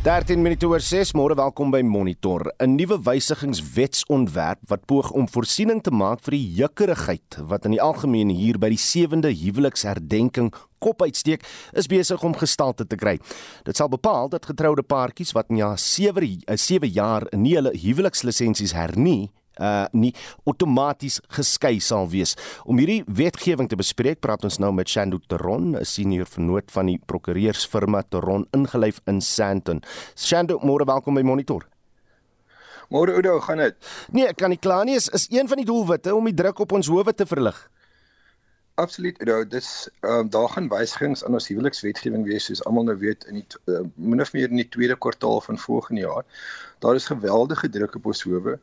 13 minute oor 6 môre welkom by Monitor. 'n Nuwe wysigingswetsontwerp wat poog om voorsiening te maak vir die jukkerigheid wat in die algemeen hier by die 7de huweliksherdenking kop uitsteek, is besig om gestalte te kry. Dit sal bepaal dat getroude paartjies wat in ja 7 7 jaar nie hulle huwelikslisensies hernie uh nie outomaties geskei sal wees. Om hierdie wetgewing te bespreek, praat ons nou met Shandu Teron, 'n senior vernoot van die prokureursfirma Teron ingelyf in Sandton. Shandu, môre welkom by Monitor. Môre Oudo, gaan dit? Nee, ek kan nie kla nie. Is is een van die doelwitte om die druk op ons howe te verlig. Absoluut. Nou, dis ehm um, daar gaan wysigings aan ons huwelikswetgewing wees soos almal nou weet in die uh, min of meer in die tweede kwartaal van volgende jaar. Daar is geweldige druk op ons howe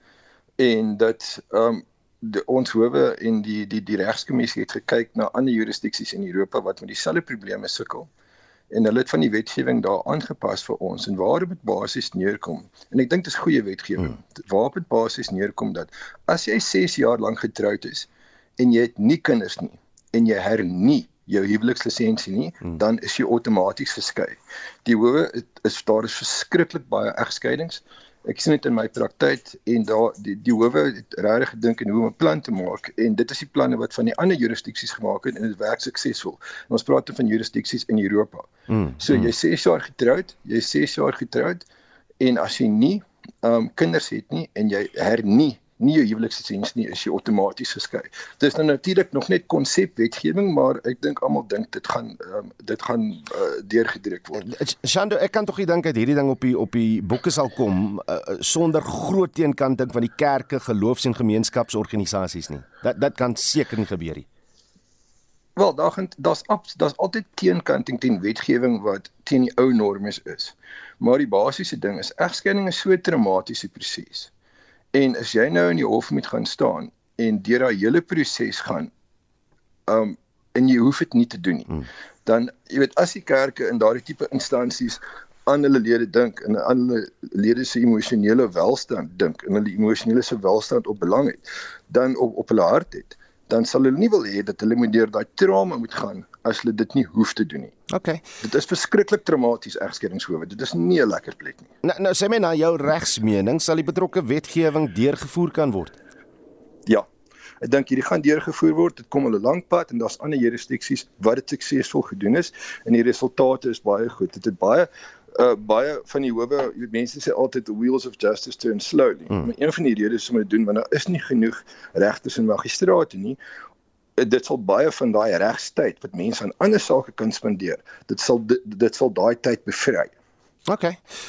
en dat ehm um, die ons howe en die die die regskommissie het gekyk na ander jurisdiksies in Europa wat met dieselfde probleme sukkel. En hulle het van die wetgewing daar aangepas vir ons en waarop dit basies neerkom. En ek dink dit is goeie wetgewing. Hmm. waarop dit basies neerkom dat as jy 6 jaar lank getroud is en jy het nie kinders nie en jy hernie jou huwelikslisensie nie hmm. dan is jy outomaties geskei die howe is daar is verskriklik baie egskeidings ek sien dit in my praktyk en daar die die howe het regtig gedink en hoe om 'n plan te maak en dit is die planne wat van die ander jurisdiksies gemaak het en dit werk suksesvol. En ons praat van jurisdiksies in Europa. Mm, so mm. jy 6 jaar getroud, jy 6 jaar getroud en as jy nie ehm um, kinders het nie en jy hernie nie jou huweliksesens nie is jy outomaties geskei. Dit is nou natuurlik nog net konsepwetgewing, maar ek dink almal dink dit gaan um, dit gaan uh, deurgedruk word. Shando, ek kan tog nie dink dat hierdie ding op die op die boeke sal kom uh, sonder groot teenkanting van die kerke, geloofs- en gemeenskapsorganisasies nie. Dat dat kan seker nie gebeur nie. Wel, daar gaan daar's daar's altyd teenkanting teen wetgewing wat teen die ou normes is. Maar die basiese ding is egskeiding is so 'n traumatiese proses. En as jy nou in die hof moet gaan staan en deur daai hele proses gaan, um en jy hoef dit nie te doen nie. Hmm. Dan jy weet as die kerke in daardie tipe instansies aan hulle lede dink en aan hulle lede se emosionele welstand dink en hulle emosionele se welstand op belang het, dan op op hulle hart het, dan sal hulle nie wil hê dat hulle moet deur daai trauma moet gaan as hulle dit nie hoef te doen nie. OK. Dit is verskriklik traumaties egskeidingshowe. Dit is nie 'n lekker plek nie. Nou nou sê my na jou regsmening sal die betrokke wetgewing deurgevoer kan word. Ja. Ek dink hierdie gaan deurgevoer word. Dit kom 'n lank pad en daar's ander jurisdiksies wat dit suksesvol gedoen is en die resultate is baie goed. Dit het baie uh baie van die howe, jy weet mense sê altyd the wheels of justice turn slowly. Mm. Maar een van die redes om dit doen want daar is nie genoeg regters en magistrate nie. Dit sal baie van daai regstyd wat mense aan ander sake kan spandeer. Dit sal dit, dit sal daai tyd bevry. OK.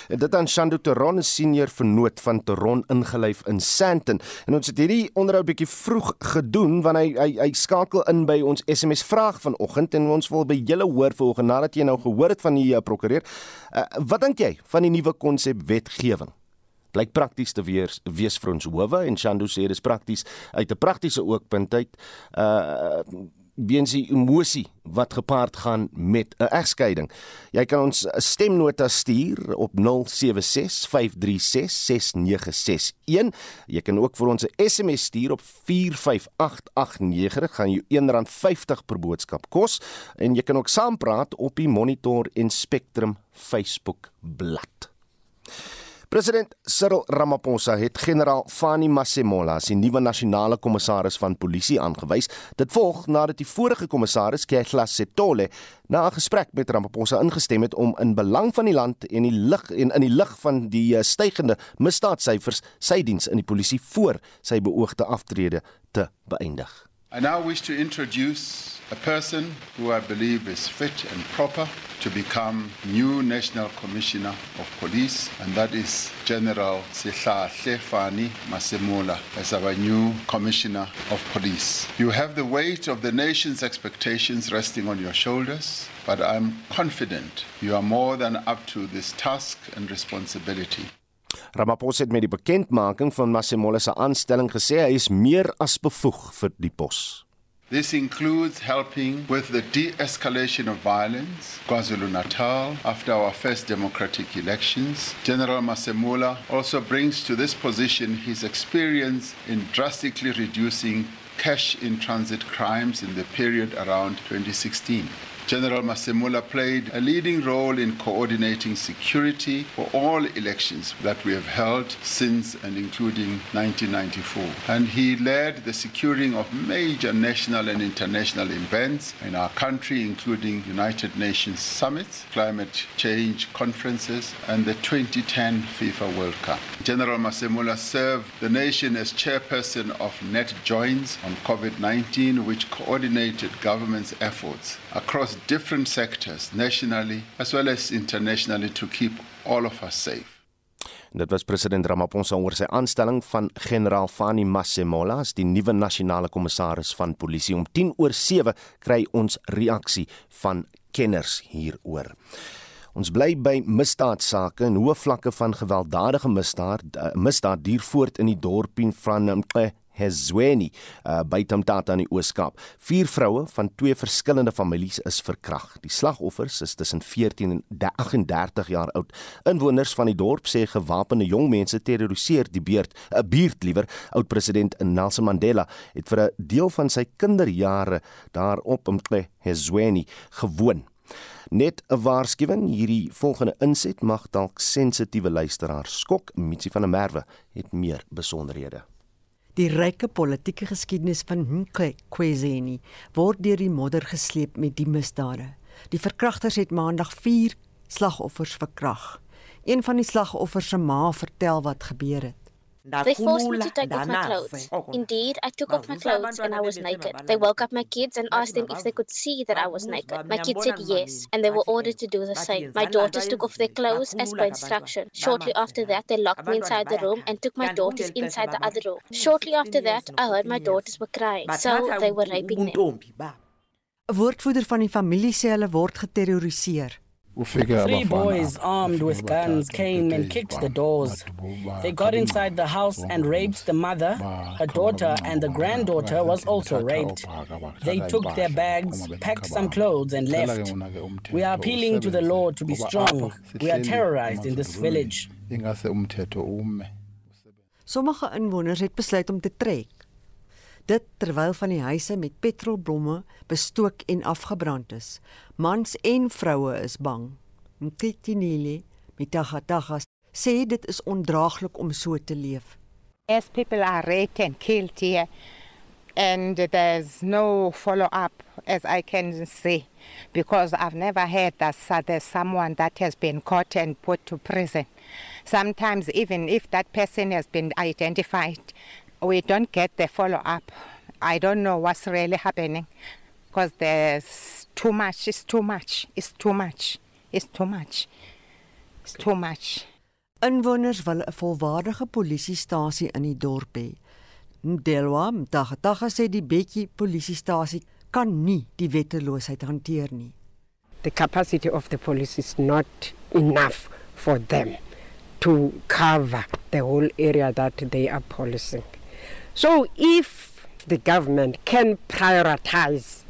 En dit aan Shando Teron, senior vernoot van Teron ingelyf in Sandton. En ons het hierdie onderhoud bietjie vroeg gedoen want hy hy hy skakel in by ons SMS vraag vanoggend en ons wil by julle hoor vanoggend nadat jy nou gehoor het van die uh, prokureur. Uh, wat dink jy van die nuwe konsep wetgewing? Blyk prakties te wees wees vir ons howe en Shando sê dis prakties uit 'n praktiese oogpunt uit. Uh weens die emosie wat gepaard gaan met 'n egskeiding. Jy kan ons 'n stemnota stuur op 0765366961. Jy kan ook vir ons 'n SMS stuur op 45889. Dit gaan jou R1.50 per boodskap kos en jy kan ook saampraat op die Monitor en Spectrum Facebook bladsy. President Cyril Ramaphosa het generaal Fani Masemola as die nuwe nasionale kommissaris van polisie aangewys. Dit volg nadat die vorige kommissaris, Kehla Setole, na 'n gesprek met Ramaphosa ingestem het om in belang van die land en die lig en in die lig van die eh, stygende misdaadsyfers sy diens in die polisie voor sy beoogde aftrede te beëindig. I now wish to introduce a person who I believe is fit and proper to become new National Commissioner of Police, and that is General Sihlahle Fani Masemola as our new Commissioner of Police. You have the weight of the nation's expectations resting on your shoulders, but I'm confident you are more than up to this task and responsibility. Ramaphosa het met die bekendmaking van Masemola se aanstelling gesê hy is meer as bevoeg vir die pos. This includes helping with the de-escalation of violence, KwaZulu-Natal, after our first democratic elections. General Masemola also brings to this position his experience in drastically reducing cash in transit crimes in the period around 2016. General Masemula played a leading role in coordinating security for all elections that we have held since and including 1994. And he led the securing of major national and international events in our country, including United Nations summits, climate change conferences, and the 2010 FIFA World Cup. General Masemula served the nation as chairperson of Net Joins on COVID 19, which coordinated government's efforts across different sectors, nationally as well as internationally, to keep all of us safe. Dit was president Ramaphosa oor sy aanstelling van generaal Fani Masemola as die nuwe nasionale kommissaris van polisie. Om 10 oor 7 kry ons reaksie van kenners hieroor. Ons bly by misdaadsake en hoë vlakke van gewelddadige misdaad uh, misdaad duur voort in die dorpie van Mqe Hezweni uh, by Tamtata in die Ooskaap. Vier vroue van twee verskillende families is verkrag. Die slagoffers is tussen 14 en 38 jaar oud. Inwoners van die dorp sê gewapende jong mense terroriseer die beurt, 'n uh, buurt liewer. Oud-president Nelson Mandela het vir 'n deel van sy kinderjare daarop in Hezweni gewoon. Net 'n waarskuwing, hierdie volgende inset mag dalk sensitiewe luisteraars skok. Mitsi van der Merwe het meer besonderhede. Die ryke politieke geskiedenis van Nkwezeni word deur die modder gesleep met die misdade. Die verkragters het maandag 4 slagoffers verkrag. Een van die slagoffers se ma vertel wat gebeur het. They forced me to take off my clothes. Indeed, I took off my clothes and I was naked. They woke up my kids and asked them if they could see that I was naked. My kids said yes, and they were ordered to do the same. My daughters took off their clothes as per instruction. Shortly after that, they locked me inside the room and took my daughters inside the other room. Shortly after that, I heard my daughters were crying, so they were raping them. 'n Woordvoerder van die familie sê hulle word geterroriseer. Three boys armed with guns came and kicked the doors. They got inside the house and raped the mother. Her daughter and the granddaughter was also raped. They took their bags, packed some clothes, and left. We are appealing to the Lord to be strong. We are terrorized in this village. Sommige inwoners het besluit om te trek. Dit terwyl van die huise met petrolblomme bestook en afgebrand is. Mans en vroue is bang. Mtitinile mitagatagas sê dit is ondraaglik om so te leef. As people are raped and killed here and there's no follow up as I can see because I've never heard that there's someone that has been caught and put to prison. Sometimes even if that person has been identified we don't get the follow up. I don't know what's really happening because there's too much. It's too much. It's too much. It's too much. It's too much. Inwoners wil 'n volwaardige polisiestasie in die dorp hê. Ndelwa Mtagataga sê die Bekkie polisiestasie kan nie die wetteloosheid hanteer nie. The capacity of the police is not enough for them to cover the whole area that they are policing. So if the government can prioritize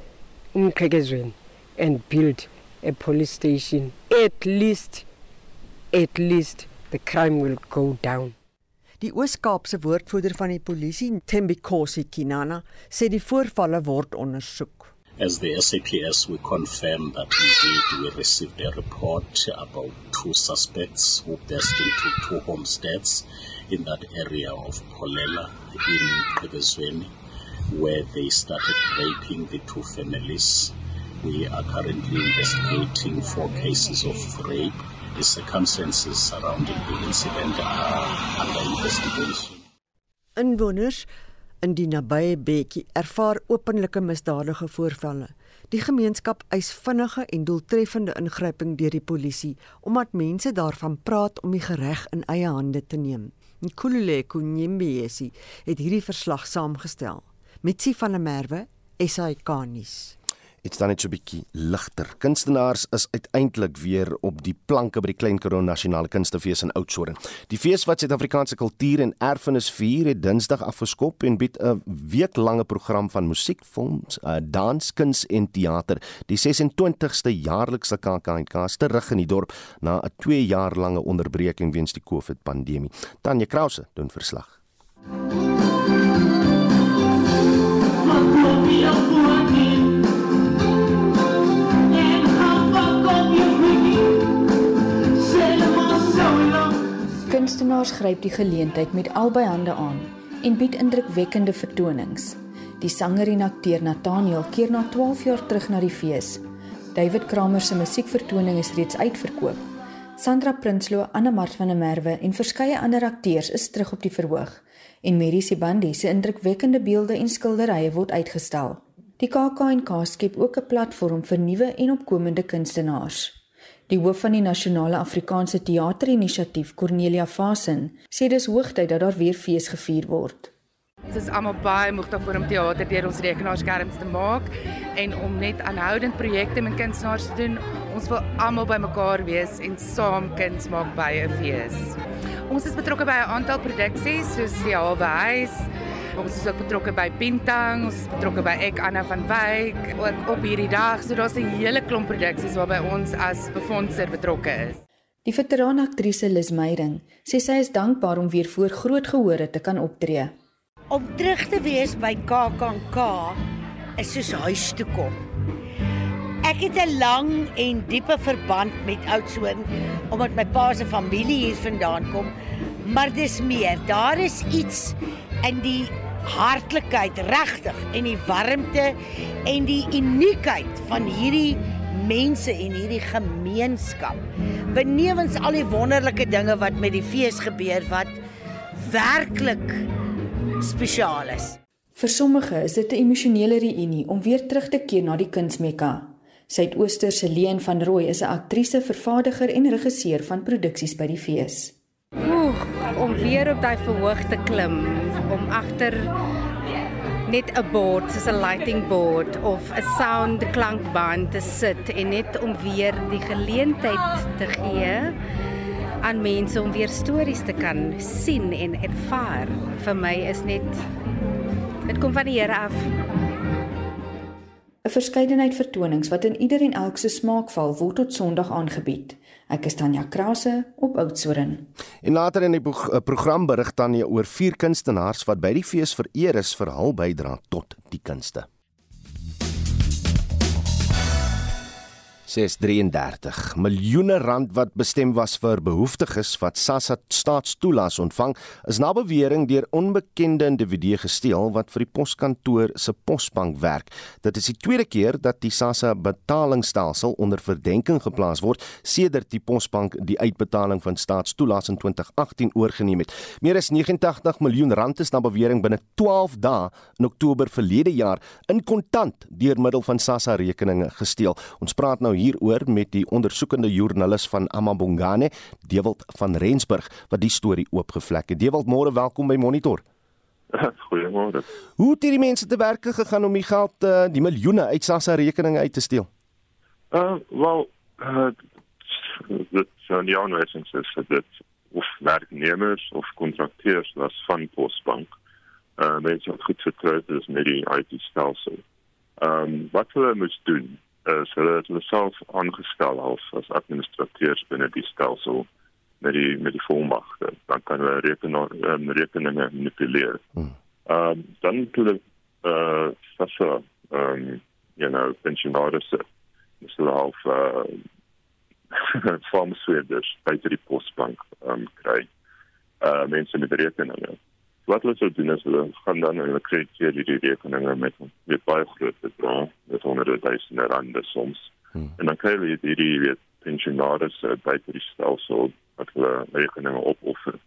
in Nkegezweni and build a police station, at least, at least the crime will go down. Die Oos-Kaapse woordvoerder van die polisie, Thembikosi Kinana, sê die voorvalle word ondersoek. As the SAPS, we confirm that indeed we received a report about two suspects who burst into two homesteads in that area of Polela in Pebezweni, where they started raping the two families. We are currently investigating four cases of rape. The circumstances surrounding the incident are under investigation. Inwoners in die nabye Bekkie ervaar openlike misdadige voorvalle. Die gemeenskap eis vinnige en doeltreffende ingryping deur die polisie omdat mense daarvan praat om die reg in eie hande te neem. Nkululeko Nyembesi het hierdie verslag saamgestel. Mitsi van der Merwe, SAK-nuus. Dit staan net so bietjie ligter. Kunstenaars is uiteindelik weer op die planke by die Klein Karoo Nasionale Kunstefees in Oudtshoorn. Die fees wat Suid-Afrikaanse kultuur en erfenis vier, het Dinsdag afgeskop en bied 'n weeklange program van musiek, films, uh, dans, kuns en teater. Die 26ste jaarlikse KAKNK is terug in die dorp na 'n 2 jaar lange onderbreking weens die COVID-pandemie. Tanya Krause doen verslag. Van gryp die geleentheid met albei hande aan en bied indrukwekkende vertonings. Die sanger en akteur Nathaniel keer na 12 jaar terug na die fees. David Kramer se musiekvertoning is reeds uitverkoop. Sandra Prinsloo, Anna Mart van der Merwe en verskeie ander akteurs is terug op die verhoog en Mary Sibandi se indrukwekkende beelde en skilderye word uitgestal. Die KAK&K skep ook 'n platform vir nuwe en opkomende kunstenaars. Die hoof van die Nasionale Afrikaanse Teaterinisiatief, Cornelia Fasen, sê dis hoogtyd dat daar weer fees gevier word. Ons is almal baie moeg daarvoor om teater deur ons rekenaarskerms te maak en om net aanhoudend projekte met kunstenaars te doen. Ons wil almal bymekaar wees en saam kuns maak by 'n fees. Ons is betrokke by 'n aantal produksies soos die Halwe Huis. Ons is ook betrokke by Pintang, ons is betrokke by Ek Anna van Wyk ook op hierdie dag. So daar's 'n hele klomp produksies waarby ons as befondser betrokke is. Die veteraan aktrise Lis Meyding sê sy is dankbaar om weer voor groot gehore te kan optree. Om terug te wees by KAKNK is soos huis toe kom. Ek het 'n lang en diepe verband met Oudtshoorn omdat my pa se familie hier vandaan kom. Maar dis meer. Daar is iets in die hartlikheid regtig en die warmte en die uniekheid van hierdie mense en hierdie gemeenskap. Benewens al die wonderlike dinge wat met die fees gebeur wat werklik spesiaal is. Vir sommige is dit 'n emosionele reunie om weer terug te keer na die kunsmekka. Suidooster se Leen van Rooi is 'n aktrise, vervaardiger en regisseur van produksies by die fees. Oeg, om weer op daai verhoog te klim, om agter net 'n bord, soos 'n lighting board of 'n sound klankband te sit en net om weer die geleentheid te gee aan mense om weer stories te kan sien en ervaar. Vir my is net dit kom van die Here af. 'n Verskeidenheid vertonings wat in ieder en elk se smaak val word tot Sondag aangebied. Ek is Tanya Krause op Oudtshoorn. En later in die eh, program berig Tanya oor vier kunstenaars wat by die fees vereer is vir hul bydrae tot die kunste. 633 miljoene rand wat bestem was vir behoeftiges wat SASSA staatstoelaas ontvang is na bewering deur onbekende individue gesteel wat vir die poskantoor se posbank werk. Dit is die tweede keer dat die SASSA betalingsstelsel onder verdenking geplaas word sedert die posbank die uitbetaling van staatstoelaas in 2018 oorgeneem het. Meer as 89 miljoen rand is na bewering binne 12 dae in Oktober verlede jaar in kontant deur middel van SASSA rekeninge gesteel. Ons praat nou hieroor met die ondersoekende joernalis van Amabongane, Dewald van Rensburg, wat die storie oopgevlek het. Dewald, môre welkom by Monitor. Goeiemôre. Hoe het hierdie mense te werk gegaan om die geld, uh, die miljoene uit SASSA rekeninge uit te steel? Uh, wel, uh, dit sou nie aanwysings is dit of werknemers of kontrakteurs was van Posbank. Uh, mense wat goed vertroud is met die IT-stelsel. Ehm um, wat hulle moet doen is hulle het hulle self aangestel as as administrateurs binne die stelsel met die met die volmagte dan kan hulle rekenaar um, rekeninge manipuleer. Hmm. Ehm um, dan toe die uh sassa ehm um, you know pensionaars is hulle half uh farmsweerders by die posbank ehm um, kry. Uh mense met rekeninge wat hulle sou doen is hulle gaan dan hulle krediteer hierdie rekeninge met met baie groot bedrae met honderde duisende rande soms hmm. en dan kry hulle hierdie weet pensionaars uh, by die stelsel wat hulle rekeninge opoffer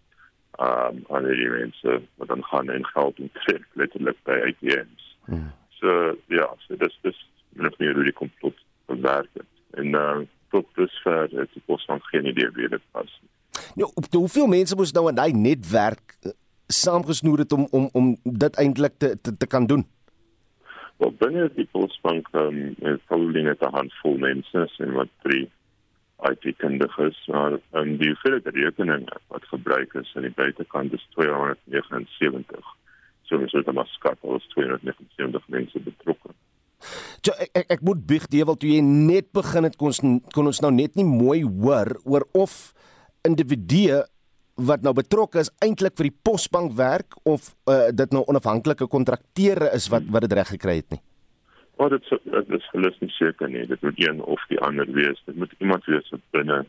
um aan hierdie mense wat dan gaan en geld onttrek letterlik by ATMs hmm. so ja so dis dis net nie really komplot werk en uh, tot dusver het die pos van geen idee wie dit was Nou, hoeveel mense moes nou in daai netwerk saamgesnoer het om om om dit eintlik te, te te kan doen? Wel binne die Volksbank ehm um, is probably net 'n handvol mense en wat drie IT kundiges maar um, die hoeveelheid rekeninge wat gebruik is aan die buitekant is 279. So ons het maar skat als 279 mense betrokke. So, ek ek, ek moet bieg deel toe jy net begin het kon kon ons nou net nie mooi hoor oor of individue wat nou betrokke is eintlik vir die posbank werk of uh, dit nou onafhanklike kontrakteure is wat wat dit reg gekry het nie. Maar dit dit is verlis nie seker nie. Dit moet een of die ander wees. Dit moet iemand wees wat binne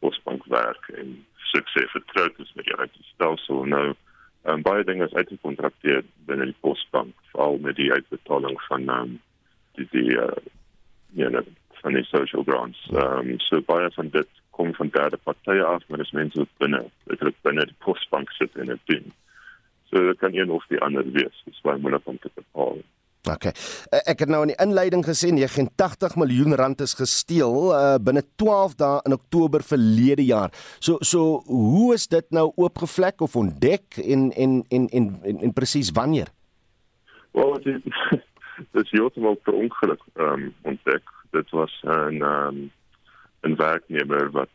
posbank werk en sukses vertroud is met die uitstelsel nou um, baie dinge is uitgekontrakteer binne die posbank veral met die uitbetaling van um, die die uh, you know, van die social grants um, so baie van dit kom van derde partye af maar dis mense wat binne dit binne die posbank sit en dit doen so dit kan een of die ander wees dis baie moeilik om te bepaal OK. Eh, ek het nou in die inleiding gesê 89 miljoen rand is gesteel uh, binne 12 dae in Oktober verlede jaar. So so hoe is dit nou oopgevlek of ontdek en en en en en, en presies wanneer? Wel, dit is heeltemal per ongeluk ehm um, ontdek. Dit was 'n ehm um, 'n werknemer wat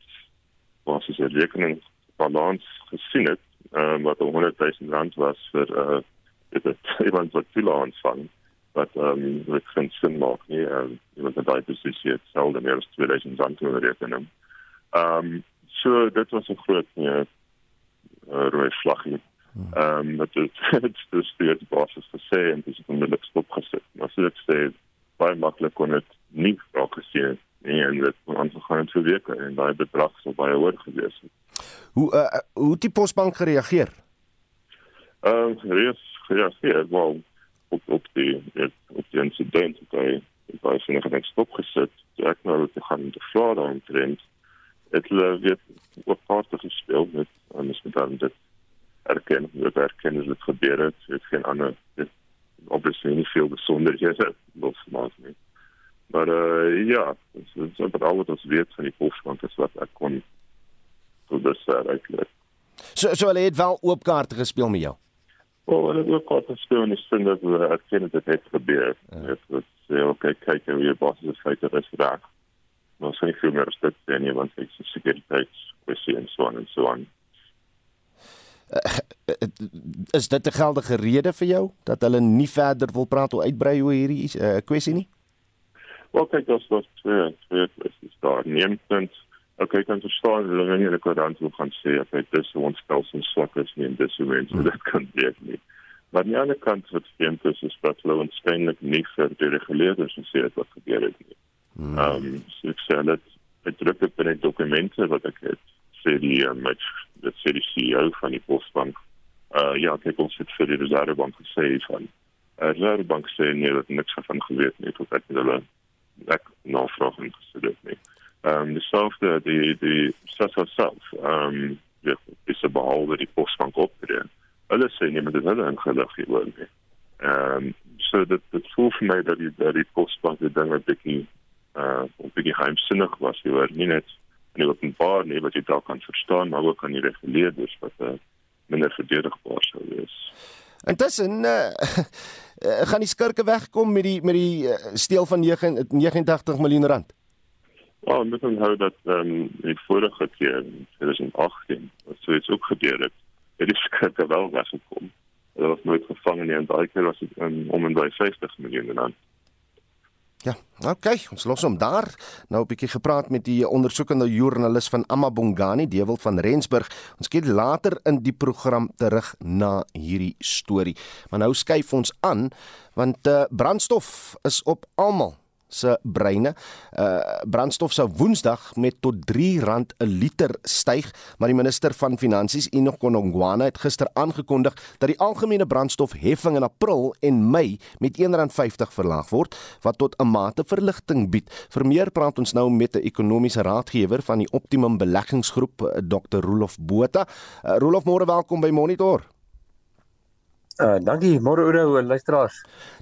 was sy rekening balans gesien het, ehm um, wat 100 000 rand was vir uh dit iemand wat toelaat ontvang wat ehm um, dit geen sin maak nie. Ehm um, iemand wat daai posisie het selde meer as 2000 rand te reken. Ehm um, so dit was 'n groot nee, uh, rooi vlaggie. Ehm dat dit dit dus die basis gesê en dis onmiddellik stop gesit. Maar so dit sê baie maklik kon dit nie raak gesien nie en dit kon aangegaan te werk en daai bedrag sou baie hoër gewees het. Hoe uh, hoe het die posbank gereageer? Ehm um, reis gereageer wel op op die het, op die incident by by sien ek net stop gesit ek nou te gaan te Florida en trend het hulle weer op kaarte gespeel met en is met dan dit erken dat erken is dit gebeur het het geen ander dit obviously nie veel besonder hier het los maar nie maar uh, ja dit is so dat al wat ons weet van die posbank is wat ek kon so dis uitlik so so hulle het wel oop kaarte gespeel met jou Wel, en het ook wat gespeel in die sin dat we dat het gebeurt. Ja. Het was heel, oké, kijken hoe je basis is feit dat is. Maar er zijn niet veel meer als dit zijn, nie, want het is een securiteitskwestie en so en zo so aan. Uh, is dit 'n geldige rede vir jou dat hulle nie verder wil praat of uitbrei oor hierdie uh, kwessie nie? Wel kyk, daar's daar's twee twee kwessies daar. Neempunt okay, kan verstaan hulle wanneer hulle koerant wil gaan sê of dit is ons stelsel swak is nie en dis hoe mense dit kan weet nie. Maar aan die ander kant wat stem is is dat hulle waarskynlik nie vir die reguleerders sê wat gebeur het nie. Hmm. Ehm um, so ek sê dit het druk op in die dokumente wat ek het sê die uh, met dit sê die CEO van die Postbank. Uh ja, kyk ons het vir die Reservebank gesê van uh, Reservebank sê nie dat niks van geweet nie tot ek hulle ek navraag en gesê dit nie ehm dieselfde die die SASSA self ehm um, ja is se behalwe die posbank optree. Hulle sê nie met hulle ingelig hieroor nie. Ehm um, so dit dit voel vir my dat die dat die posbank die dinge bietjie uh op bietjie heimsinnig was hieroor nie net in die openbaar nie wat jy dalk kan verstaan maar ook aan die reguleerders wat uh, minder verdedigbaar sou wees. Intussen uh, gaan die skurke wegkom met die met die uh, steel van 9, 89 miljoen rand. Ja, oh, moet onthou dat ehm um, die vorige keer in 2018 wat so iets ook gebeur het, het die skrikke wel weggekom. Hulle was nooit gevang nie en daai keer was dit um, om en by 50 miljoen rand. Ja, okay, ons los hom daar. Nou 'n bietjie gepraat met die ondersoekende joernalis van Amabongani, Dewald van Rensburg. Ons kyk later in die program terug na hierdie storie. Maar nou skuif ons aan want uh, brandstof is op almal se breine. Uh brandstof sou Woensdag met tot R3 'n liter styg, maar die minister van Finansies, Enoch Konongwana, het gister aangekondig dat die algemene brandstofheffing in April en Mei met R1.50 verlaag word, wat tot 'n mate verligting bied. Vir meer praat ons nou met 'n ekonomiese raadgewer van die Optimum Beleggingsgroep, uh, Dr. Rolof Botha. Uh, Rolof, môre welkom by Monitor. Uh dankie, môre oor luisteraars.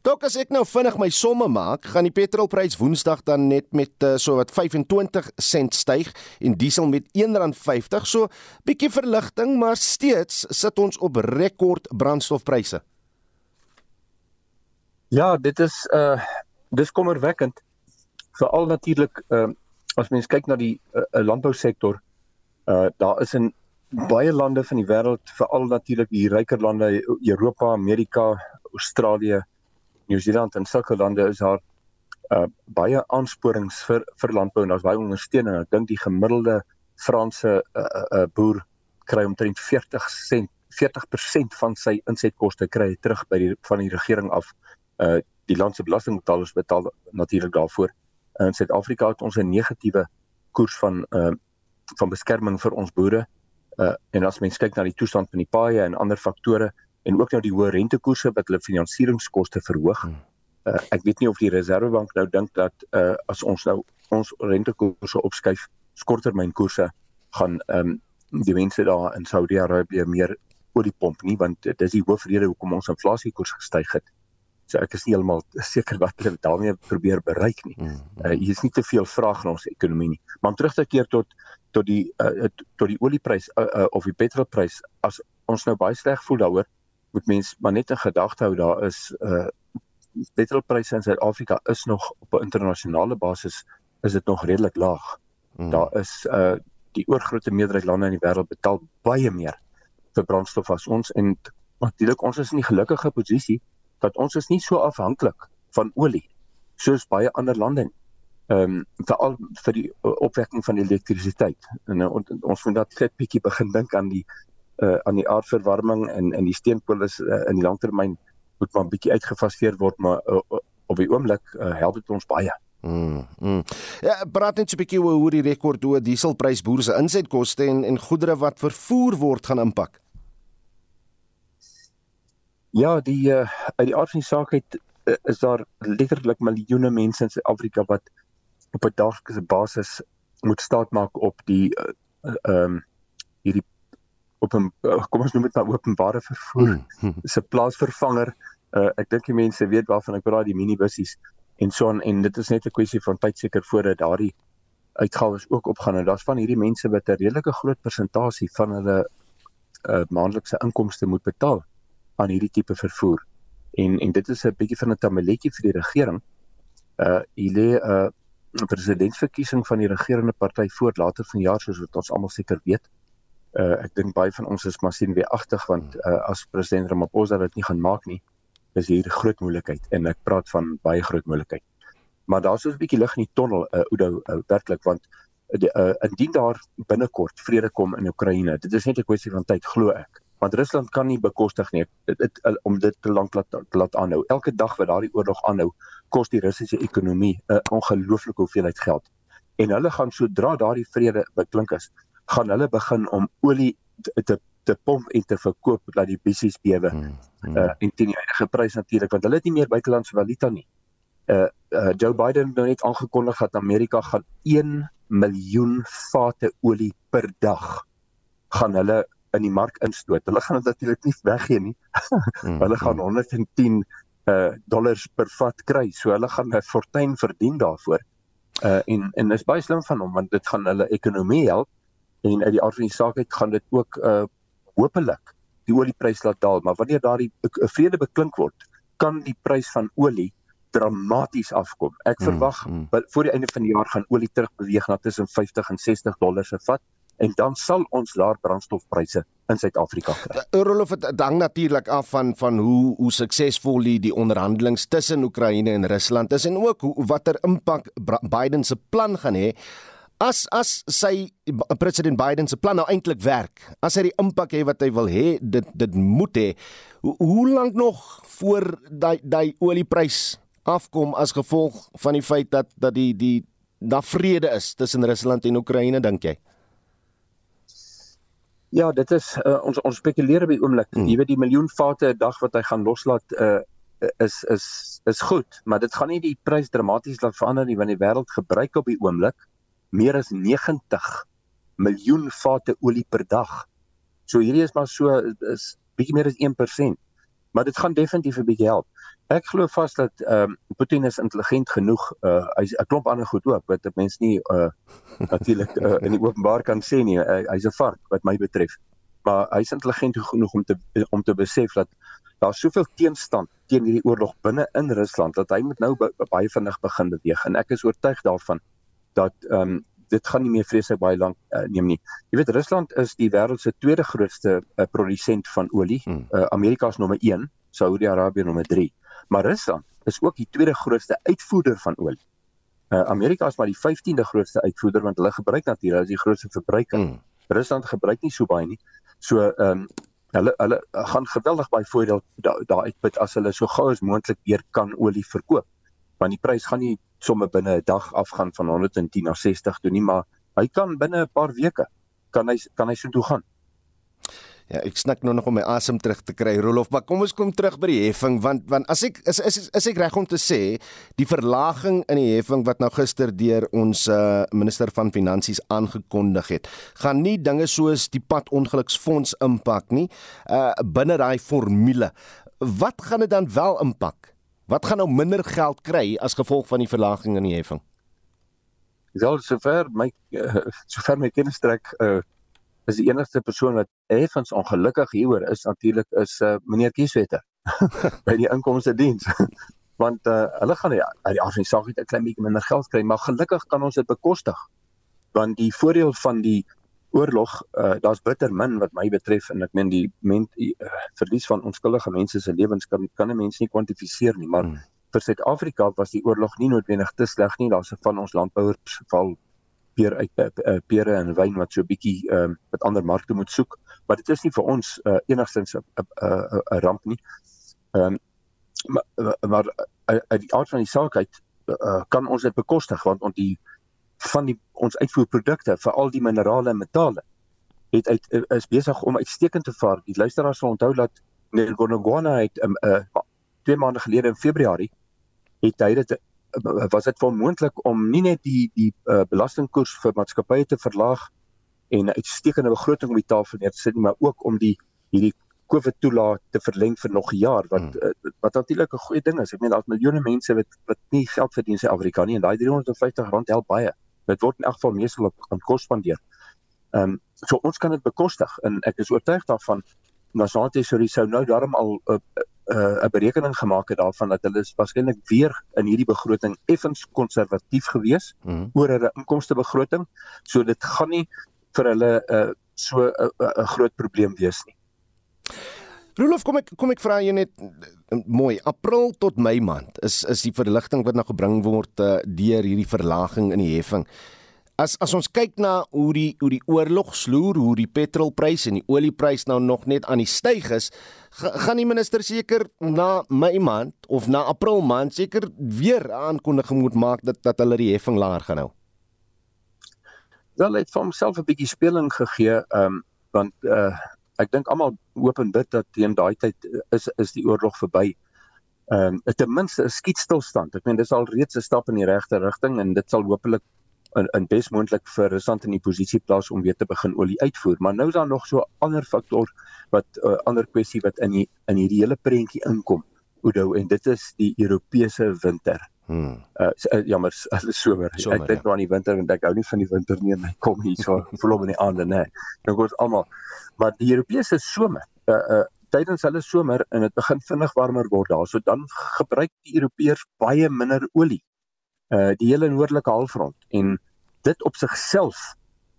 Dok as ek nou vinnig my somme maak, gaan die petrolprys Woensdag dan net met uh, so wat 25 sent styg en diesel met R1.50. So bietjie verligting, maar steeds sit ons op rekord brandstofpryse. Ja, dit is uh dis kommerwekkend. Veral natuurlik uh as mens kyk na die uh, landbousektor, uh daar is 'n baie lande van die wêreld, veral natuurlik die ryker lande, Europa, Amerika, Australië, Nieu-Seeland en sulke lande is daar uh baie aansporings vir vir landbou en daar's baie ondersteuning. Ek dink die gemiddelde Franse uh, uh boer kry omtrent 40 sent 40% van sy insetkoste kry terug by die van die regering af. Uh die land se belastingbetalers betaal natuurlik daarvoor. In Suid-Afrika het ons 'n negatiewe koers van uh van beskerming vir ons boere uh en as mens kyk na die toestand van die paaie en ander faktore en ook nou die hoë rentekoerse wat hulle finansieringskoste verhoog. Uh ek weet nie of die Reserwebank nou dink dat uh as ons nou ons rentekoerse opskuif, korttermynkoerse gaan ehm um, die mense daar in Saudi-Arabië meer olie pomp nie want dit is die hoofrede hoekom ons inflasiekoers gestyg het. So ek is nie heeltemal seker wat hulle daarmee probeer bereik nie. Uh, hier is nie te veel vraag na ons ekonomie nie. Maar om terug te keer tot tot die uh, tot die olieprys uh, uh, of die petrolprys as ons nou baie sleg voel daaroor, moet mens maar net in gedagte hou daar is uh petrolpryse in Suid-Afrika is nog op 'n internasionale basis is dit nog redelik laag. Mm. Daar is uh die oorgrootste meerderheid lande in die wêreld betaal baie meer vir brandstof as ons en natuurlik ons is in die gelukkige posisie dat ons is nie so afhanklik van olie soos baie ander lande nie. Ehm um, veral vir die opwekking van elektrisiteit. En uh, on, ons moet dat net bietjie begin dink aan die uh aan die aardverwarming en in die steenkool is uh, in die langtermyn moet maar bietjie uitgefaseer word maar uh, op die oomblik uh, help dit ons baie. Mm. mm. Ja, praat net 'n bietjie oor hoe die rekord hoë dieselprys boere se insetkoste en en goedere wat vervoer word gaan impak. Ja, die uh, uit die aard van die saak het uh, is daar letterlik miljoene mense in Suid-Afrika wat op 'n daglikse basis moet staatmaak op die ehm uh, um, hierdie op 'n uh, kom ons noem dit maar openbare vervoer mm. se plaasvervanger. Uh, ek dink die mense weet waarvan ek praat, die minibussies en so on, en dit is net 'n kwessie van tyd seker voordat daardie uitgawes ook opgaan en daar's van hierdie mense wat 'n redelike groot persentasie van hulle uh, maandelikse inkomste moet betaal aan hierdie tipe vervoer. En en dit is 'n bietjie van 'n tamaletjie vir die regering. Uh hier lê 'n uh, presidentsverkiesing van die regerende party voor later vanjaar soos wat ons almal seker weet. Uh ek dink baie van ons is maar sien weer agtig want uh, as president Ramaphosa dit nie gaan maak nie, is hier groot moeilikheid en ek praat van baie groot moeilikheid. Maar daar's so 'n bietjie lig in die tonnel, uh, Oudo, uh, werklik want uh, uh, indien daar binnekort vrede kom in Oekraïne, dit is net 'n kwessie van tyd glo ek. Want Rusland kan nie bekostig nie dit, dit, om dit te lank laat laat aanhou. Elke dag wat daardie oorlog aanhou, kos die Russiese ekonomie 'n uh, ongelooflike hoeveelheid geld. En hulle gaan sodra daardie vrede beklink is, gaan hulle begin om olie te te pomp en te verkoop dat die bissies bewe. Hmm, hmm. Uh en teen die huidige prys natuurlik want hulle het nie meer buitelandse valuta nie. Uh, uh Joe Biden het nou net aangekondig dat Amerika gaan 1 miljoen vate olie per dag gaan hulle in die mark instoot. Hulle gaan dit natuurlik nie weggee nie. hmm, hulle gaan 110 uh dollars per vat kry. So hulle gaan 'n fortuin verdien daarvoor. Uh en en dit is baie slim van hom want dit gaan hulle ekonomie help en uit die aard van die saak uit gaan dit ook uh hopelik die olieprys laat daal, maar wanneer daardie vrede beklink word, kan die prys van olie dramaties afkom. Ek hmm, verwag mm, mm. voor die einde van die jaar gaan olie terug beweeg na tussen 50 en 60 dollars per vat en dan sal ons laer brandstofpryse in Suid-Afrika kry. Rolof het dan natuurlik af van van hoe hoe suksesvol die, die onderhandelinge tussen Oekraïne en Rusland is en ook hoe watter impak Biden se plan gaan hê As as sy president Biden se plan nou eintlik werk, as hy die impak het wat hy wil hê, dit dit moet hê. Hoe, hoe lank nog voor daai daai olieprys afkom as gevolg van die feit dat dat die die daar vrede is tussen Rusland en Oekraïne dink jy? Ja, dit is uh, ons ons spekuleer by oomblik. Hmm. Jy weet die miljoen vate 'n dag wat hy gaan loslaat uh is is is goed, maar dit gaan nie die prys dramaties laat verander nie want die wêreld gebruik op die oomblik meer as 90 miljoen vate olie per dag. So hierdie is maar so is bietjie meer as 1%. Maar dit gaan definitief 'n bietjie help. Ek glo vas dat ehm um, Putin is intelligent genoeg. Uh hy's 'n klomp ander goed ook wat mense nie uh natuurlik uh, in die openbaar kan sê nie. Uh, hy's 'n vark wat my betref. Maar hy's intelligent genoeg om te om te besef dat daar soveel teenstand teen hierdie oorlog binne in Rusland dat hy moet nou baie vinnig begin beweeg en ek is oortuig daarvan dat ehm um, dit gaan nie meer vreeslik baie lank uh, neem nie. Jy weet Rusland is die wêreld se tweede grootste uh, produsent van olie. Hmm. Uh, Amerika is nommer 1, Saudi-Arabië nommer 3. Maar Rusland is ook die tweede grootste uitvoerder van olie. Uh, Amerika is maar die 15de grootste uitvoerder want hulle gebruik natuurlik as die grootste verbruiker. Hmm. Rusland gebruik nie so baie nie. So ehm um, hulle hulle gaan geweldig baie voordeel daar da uitput as hulle so gou as moontlik weer kan olie verkoop. Want die prys gaan nie sommer binne 'n dag afgaan van 110 na 60 toe nie, maar hy kan binne 'n paar weke kan hy kan hy so toe gaan. Ja, ek snik nou nog om my asem terug te kry, Rolof, maar kom ons kom terug by die heffing want want as ek is is is ek reg om te sê die verlaging in die heffing wat nou gister deur ons uh, minister van finansies aangekondig het, gaan nie dinge soos die pad ongeluksfonds impak nie, uh binne daai formule. Wat gaan dit dan wel impak? Wat gaan nou minder geld kry as gevolg van die verlaging in die heffing? Wel sover my uh, sover my kennis trek uh is die enigste persoon wat effens ongelukkig hieroor is natuurlik is uh, meneer Kieswetter by die inkomste diens. Want uh, hulle gaan uit die organisasie 'n klein bietjie minder geld kry maar gelukkig kan ons dit bekostig. Want die voordeel van die oorlog uh, daar's bitter min wat my betref en ek meen die men uh, verlies van onskuldige mense se lewens kan kan 'n mens nie kwantifiseer nie maar hmm. vir Suid-Afrika was die oorlog nie noodwendig te sleg nie. Daar's van ons landbouers val peer uit uh, pere en wyn wat so 'n bietjie ehm uh, met ander markte moet soek, maar dit is nie vir ons uh, enigstens 'n 'n 'n ramp nie. Ehm um, maar, maar die aard van die saak uit uh, kan ons dit bekostig want ons die van die ons uitvoerprodukte vir al die minerale en metale het uit is besig om uitstekend te vaar. Die luisteraars sal onthou dat Nergonogwana het um, uh, twee maande gelede in Februarie het hy dit was dit onmoontlik om nie net die die uh, belastingkoers vir maatskappye te verlaag en 'n uitstekende begroting op die tafel neer te sit nie, maar ook om die hierdie COVID toelaat te verleng vir nog 'n jaar wat hmm. uh, wat natuurlik 'n goeie ding is. Ek meen daar's miljoene mense wat wat nie geld verdien in Suid-Afrika nie en daai 350 rand help baie. Dit word in elk geval meestal op aan kos spandeer. Ehm um, so ons kan dit bekostig en ek is oortuig daarvan nasionale tesourie sou nou daarom al 'n uh, uh, 'n berekening gemaak het daarvan dat hulle waarskynlik weer in hierdie begroting effens konservatief gewees mm oor hulle inkomste begroting. So dit gaan nie vir hulle uh, so 'n uh, uh, uh, groot probleem wees nie. Rolof, kom ek kom ek vra jou net mooi. April tot Mei maand is is die verligting wat nou gebring word uh, deur hierdie verlaging in die heffing. As as ons kyk na hoe die hoe die oorlog sloer, hoe die petrolprys en die olieprys nou nog net aan die styg is, gaan die minister seker na Mei maand of na April maand seker weer aankondiging moet maak dat dat hulle die heffing laer gaan hou. Wel, het vir homself 'n bietjie speling gegee, ehm um, want uh ek dink almal hoop en bid dat teen daai tyd is is die oorlog verby. Ehm um, ten minste 'n skietstilstand. Ek meen dis al reeds 'n stap in die regte rigting en dit sal hopelik in in besmoontlik vir Rusland in die posisie plaas om weer te begin olie uitvoer. Maar nou is daar nog so 'n ander faktor wat 'n uh, ander kwessie wat in die, in hierdie hele prentjie inkom. Oudo en dit is die Europese winter. Hmm. Uh, uh jammer, alles somer. somer. Ek dink ja. nou aan die winter en ek hou nie van die winter nie, my kom hier so volop in die aande, nê. Nou gous almal. Maar die Europese somer, uh uh tydens hulle somer en dit begin vinnig warmer word daar. So dan gebruik die Europeërs baie minder olie uh die hele noordelike halfrond en dit op sigself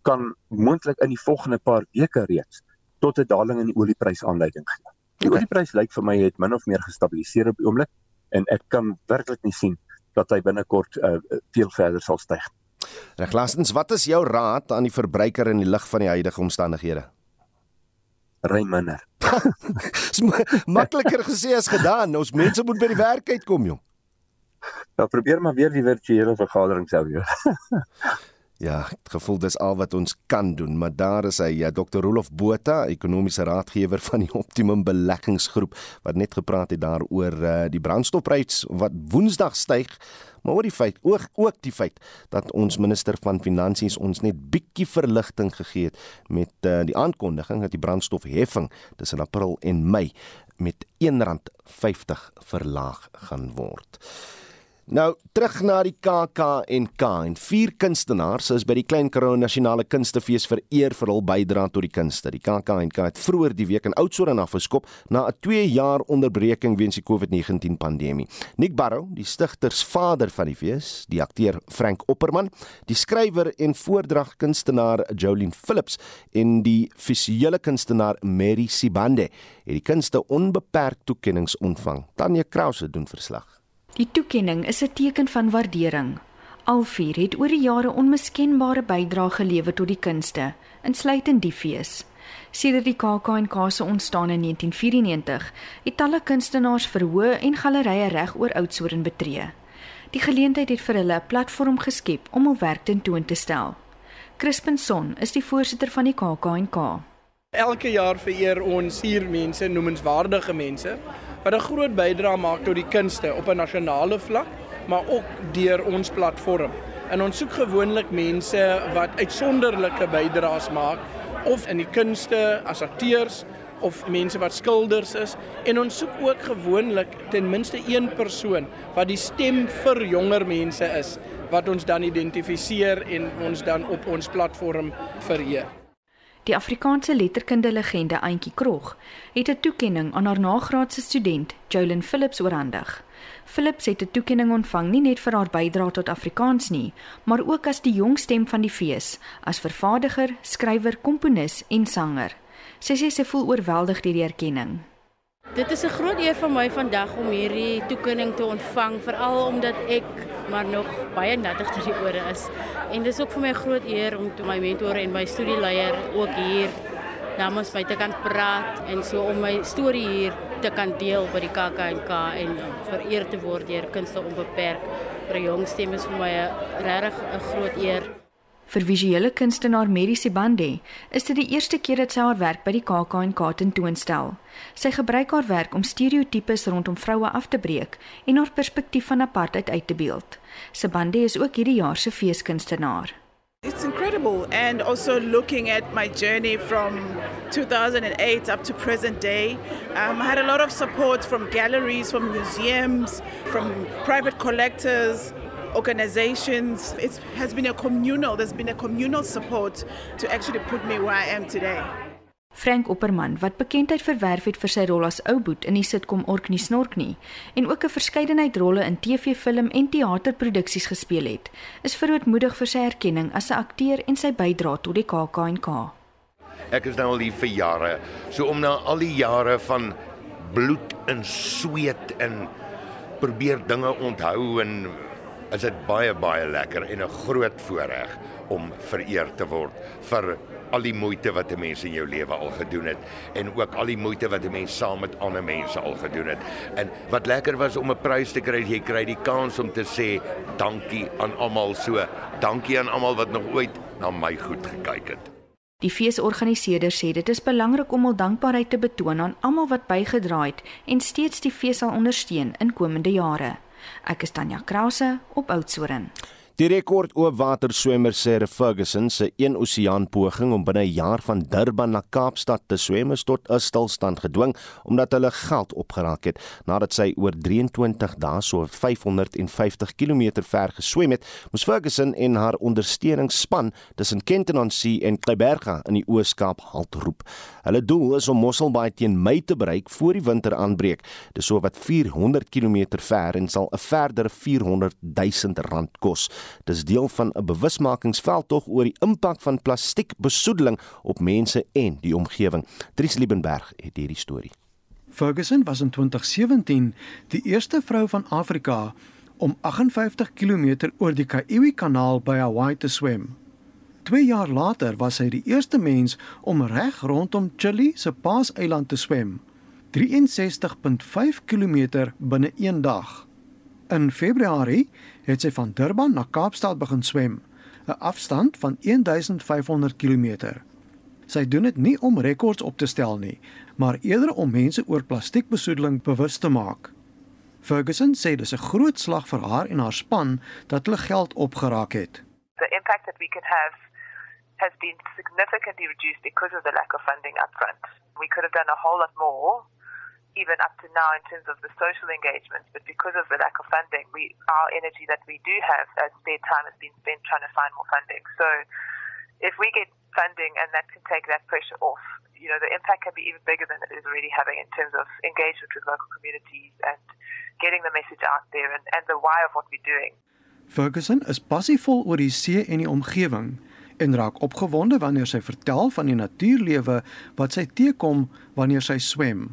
kan moontlik in die volgende paar weke reeds tot 'n daling in die olieprys aanleiding gee. Die okay. olieprys lyk vir my het min of meer gestabiliseer op die oomblik en ek kan werklik nie sien dat hy binnekort uh, veel verder sal styg. Reg, laastens, wat is jou raad aan die verbruiker in die lig van die huidige omstandighede? Ry minder. Makliker gesê as gedaan. Ons mense moet by die werk uitkom, jong. Nou probeer maar weer die virtuele vergadering sou weer. Ja, ek gevoel dis al wat ons kan doen, maar daar is hy, ja, Dr. Rolof Botha, ekonomiese raadgewer van die Optimum Beleggingsgroep wat net gepraat het daaroor uh, die brandstofprys wat Woensdag styg, maar oor die feit ook ook die feit dat ons minister van finansies ons net bietjie verligting gegee het met uh, die aankondiging dat die brandstofheffing tussen April en Mei met R1.50 verlaag gaan word. Nou terug na die KAK&K en vier kunstenaars is by die Klein Karoo Nasionale Kunstefees vereer vir hul bydrae tot die kunste. Die KAK&K het vroeër die week in Oudtshoorn afgeskop na 'n 2 jaar onderbreking weens die COVID-19 pandemie. Nick Barrow, die stigtersvader van die fees, die akteur Frank Opperman, die skrywer en voordragkunstenaar Jolien Phillips en die visuele kunstenaar Mary Sibande het die kunste onbeperk toekenninge ontvang. Tanya Krause doen verslag. Die toekenning is 'n teken van waardering. Al vier het oor die jare onmiskenbare bydrae gelewer tot die kunste, insluitend die fees. Sedert die KAK&K se ontstaan in 1994, het talle kunstenaars verhoë en gallerye reg oor Oudtshoorn betree. Die geleentheid het vir hulle 'n platform geskep om hul werk ten toon te stel. Crispin Son is die voorsitter van die KAK&K. Elke jaar vereer ons hier mense, noemenswaardige mense wat 'n groot bydrae maak tot die kunste op 'n nasionale vlak, maar ook deur ons platform. En ons soek gewoonlik mense wat uitsonderlike bydraes maak of in die kunste as akteurs of mense wat skilders is en ons soek ook gewoonlik ten minste een persoon wat die stem vir jonger mense is wat ons dan identifiseer en ons dan op ons platform vereer. Die Afrikaanse letterkunde legende Auntie Krog het 'n toekenning aan haar nagraadse student, Jolyn Phillips oorhandig. Phillips het 'n toekenning ontvang nie net vir haar bydrae tot Afrikaans nie, maar ook as die jong stem van die fees, as vervaardiger, skrywer, komponis en sanger. Sy sê sy voel oorweldig deur die erkenning. Dit is 'n groot eer vir my vandag om hierdie toekenning te ontvang, veral omdat ek maar nog baie nattig ter die ore is. En dis ook vir my 'n groot eer om my mentor en my studieleier ook hier namens my te kan praat en so om my storie hier te kan deel by die KAKNK en vereer te word deur kunste onbeperk vir jong stemme is vir my 'n regtig 'n groot eer. Vir visuele kunstenaar Mary Sibande is dit die eerste keer dat sy haar werk by die KAK&K tentoonstel. Sy gebruik haar werk om stereotypes rondom vroue af te breek en haar perspektief van apartheid uit te beeld. Sibande is ook hierdie jaar se feeskunstenaar. It's incredible and also looking at my journey from 2008 up to present day. Um, I had a lot of support from galleries, from museums, from private collectors, organizations. It has been a communal, there's been a communal support to actually put me where I am today. Frank Opperman, wat bekendheid verwerf het vir sy rol as Ouboet in die sitkom Orkney Snorkney en ook 'n verskeidenheid rolle in TV, film en teaterproduksies gespeel het, is verootmoedig vir sy erkenning as 'n akteur en sy bydrae tot die KAK&K. Ek is nou al hier vir jare, so om na al die jare van bloed en sweet en probeer dinge onthou en is dit baie baie lekker en 'n groot voorreg om vereer te word vir al die moeite wat 'n mens in jou lewe al gedoen het en ook al die moeite wat 'n mens saam met ander mense al gedoen het. En wat lekker was om 'n prys te kry, jy kry die kans om te sê dankie aan almal so. Dankie aan almal wat nog ooit na my goed gekyk het. Die feesorganiseerders sê dit is belangrik om hul dankbaarheid te betoon aan almal wat bygedra het en steeds die fees sal ondersteun in komende jare. Ek is Tanya Krause op Oudtshoorn. Die rekord oopwater swemmer Sarah Ferguson se een oseaan poging om binne 'n jaar van Durban na Kaapstad te swem is tot 'n stilstand gedwing omdat hulle geld opgeraak het nadat sy oor 23 dae so 550 km ver geswem het. Moes Ferguson en haar ondersteuningsspan tussen Kenton-on-Sea en Kleiberga in die Oos-Kaap halt roep. Hulle doel is om Mosselbaai teen Mei te bereik voor die winter aanbreek. Dis so wat 400 km ver en sal 'n verdere 400 000 rand kos. Dis deel van 'n bewusmakingsveldtog oor die impak van plastiekbesoedeling op mense en die omgewing. Dries Liebenberg het hierdie storie. Ferguson was in 2017 die eerste vrou van Afrika om 58 km oor die Kaiwi-kanaal by Hawaii te swem. 2 jaar later was hy die eerste mens om reg rondom Chili se Paaseiland te swem. 63.5 km binne 1 dag. In Februarie het sy van Durban na Kaapstad begin swem, 'n afstand van 1500 km. Sy doen dit nie om rekords op te stel nie, maar eerder om mense oor plastiekbesoedeling bewus te maak. Ferguson sê dis 'n groot slag vir haar en haar span dat hulle geld opgeraak het. The impact that we can have has been significantly reduced because of the lack of funding upfront. We could have done a whole lot more even up to now in terms of the social engagement, but because of the lack of funding, we our energy that we do have as spare time has been spent trying to find more funding. So if we get funding and that can take that pressure off, you know, the impact can be even bigger than it is already having in terms of engagement with local communities and getting the message out there and, and the why of what we're doing. Ferguson is passievol oor die see en die omgewing en raak opgewonde wanneer sy vertel van die natuurlewe wat sy teekom wanneer sy swem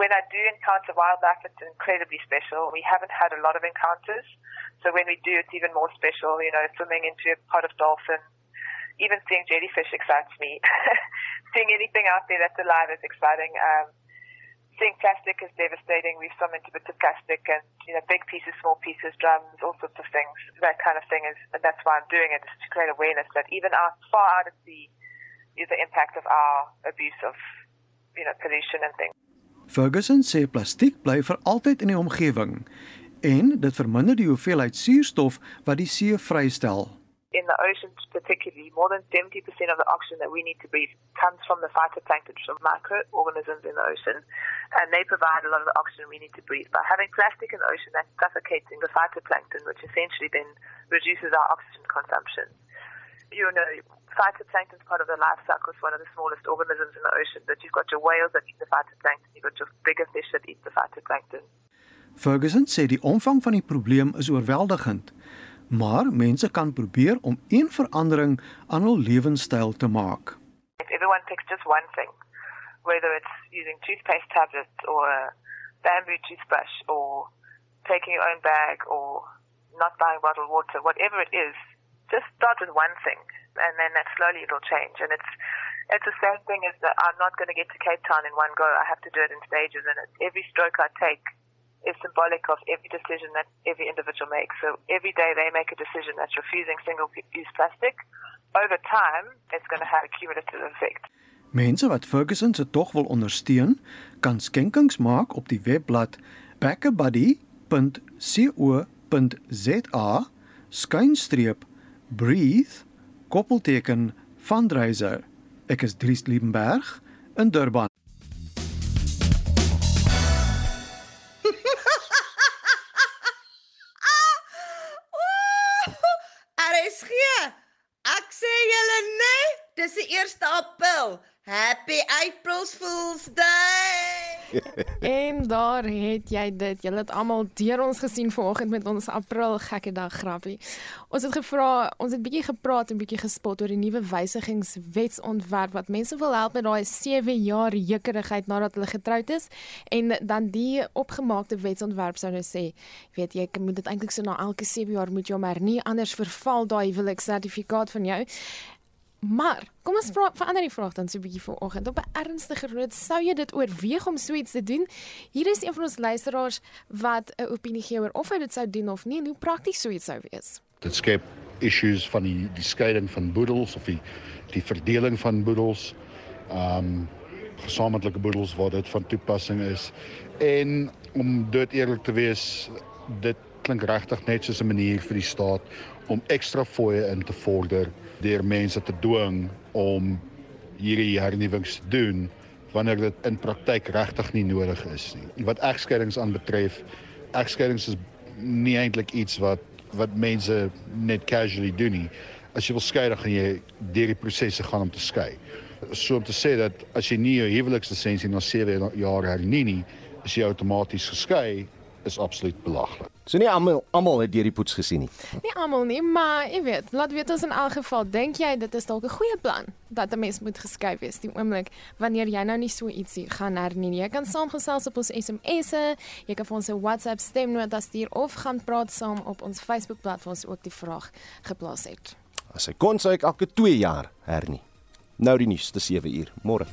when I do encounter wildlife, it's incredibly special. We haven't had a lot of encounters. So when we do, it's even more special. You know, swimming into a pot of dolphins, even seeing jellyfish excites me. seeing anything out there that's alive is exciting. Um, seeing plastic is devastating. We've swum into bits of plastic and, you know, big pieces, small pieces, drums, all sorts of things. That kind of thing is, and that's why I'm doing it, is to create awareness that even out far out at sea, is the impact of our abuse of you know pollution and things. Ferguson sê plastiek bly vir altyd in die omgewing en dit verminder die hoeveelheid suurstof wat die see vrystel. In the oceans particularly, more than 70% of the oxygen that we need to breathe comes from the phytoplankton, from microorganisms in the ocean, and they provide a lot of the oxygen we need to breathe. By having plastic in the ocean, that's suffocating the phytoplankton, which essentially then reduces our oxygen consumption. You know, phytoplankton is part of the life cycle. It's one of the smallest organisms in the ocean. But you've got your whales that eat the phytoplankton, you've got your bigger fish that eat the phytoplankton. Ferguson sê die omvang van die probleem is oorweldigend, maar mense kan probeer om een verandering aan hul lewenstyl te maak. If everyone picks just one thing, whether it's using toothpaste tablets or a bamboo toothbrush or taking your own bag or not buying bottled water, whatever it is, just start with one thing and then that slowly it'll change and it's it's the same thing as that I'm not going to get to Cape Town in one go. I have to do it in stages and every stroke I take is symbolic of every decision that every individual makes. So every day they make a decision that's refusing single-use plastic. Over time, it's going to have a cumulative effect. Mense wat Ferguson se tog wil ondersteun, kan skenkings maak op die webblad backabuddy.co.za skynstreep breathe koppelteken fundraiser. Ek is Dries Liebenberg in Durban. RSG. Ek sê julle nee, dis die 1 April. Happy April Fool's Day. en daar het jy dit. Julle het almal deur ons gesien vanoggend met ons April gekke dag grappie. Ons het gevra, ons het bietjie gepraat en bietjie gespot oor die nuwe wysigingswetsontwerp wat mense wil help met daai 7 jaar jeukerigheid nadat hulle getroud is en dan die opgemaakte wetsontwerp sou nou sê, weet jy, moet dit eintlik so na elke 7 jaar moet jy maar nie anders verval daai huweliksertifikaat van jou. Maar kom ons vra verander die vraag dan so 'n bietjie vanoggend. Op 'n ernstige noot, sou jy dit oorweeg om so iets te doen? Hier is een van ons luisteraars wat 'n opinie gee oor of hy dit sou doen of nie en hoe prakties so iets sou wees. Dit skep issues van die die skeiding van boedels of die die verdeling van boedels. Um, gesamentlike boedels waar dit van toepassing is. En om dit eerlik te wees, dit klink regtig net soos 'n manier vir die staat om ekstra fooie in te vorder deur mense te dwing om hierdie hernuwings te doen wanneer dit in praktyk regtig nie nodig is nie. Wat egskeidings aanbetref, egskeidings is nie eintlik iets wat wat mense net casually doen nie. As jy wil skei, dan gaan jy deur die prosesse gaan om te skei. So om te sê dat as jy nie jou huwelikslisensie na 7 jaar hernie nie, is jy outomaties geskei is absoluut belaglik. So nie almal almal het deur die poets gesien nie. Nie almal nie, maar jy weet, laat weet ons in elk geval, dink jy dit is dalk 'n goeie plan dat 'n mens moet geskei wees die oomblik wanneer jy nou nie so ietsie gaan hernie nie. Jy kan saamgesels op ons SMS'e, jy kan vir ons 'n WhatsApp stemnota stuur of gaan praat saam op ons Facebook-bladsy waar ons ook die vraag geplaas het. As hy kon sou ek elke 2 jaar hernie. Nou die nuus te 7 uur môre.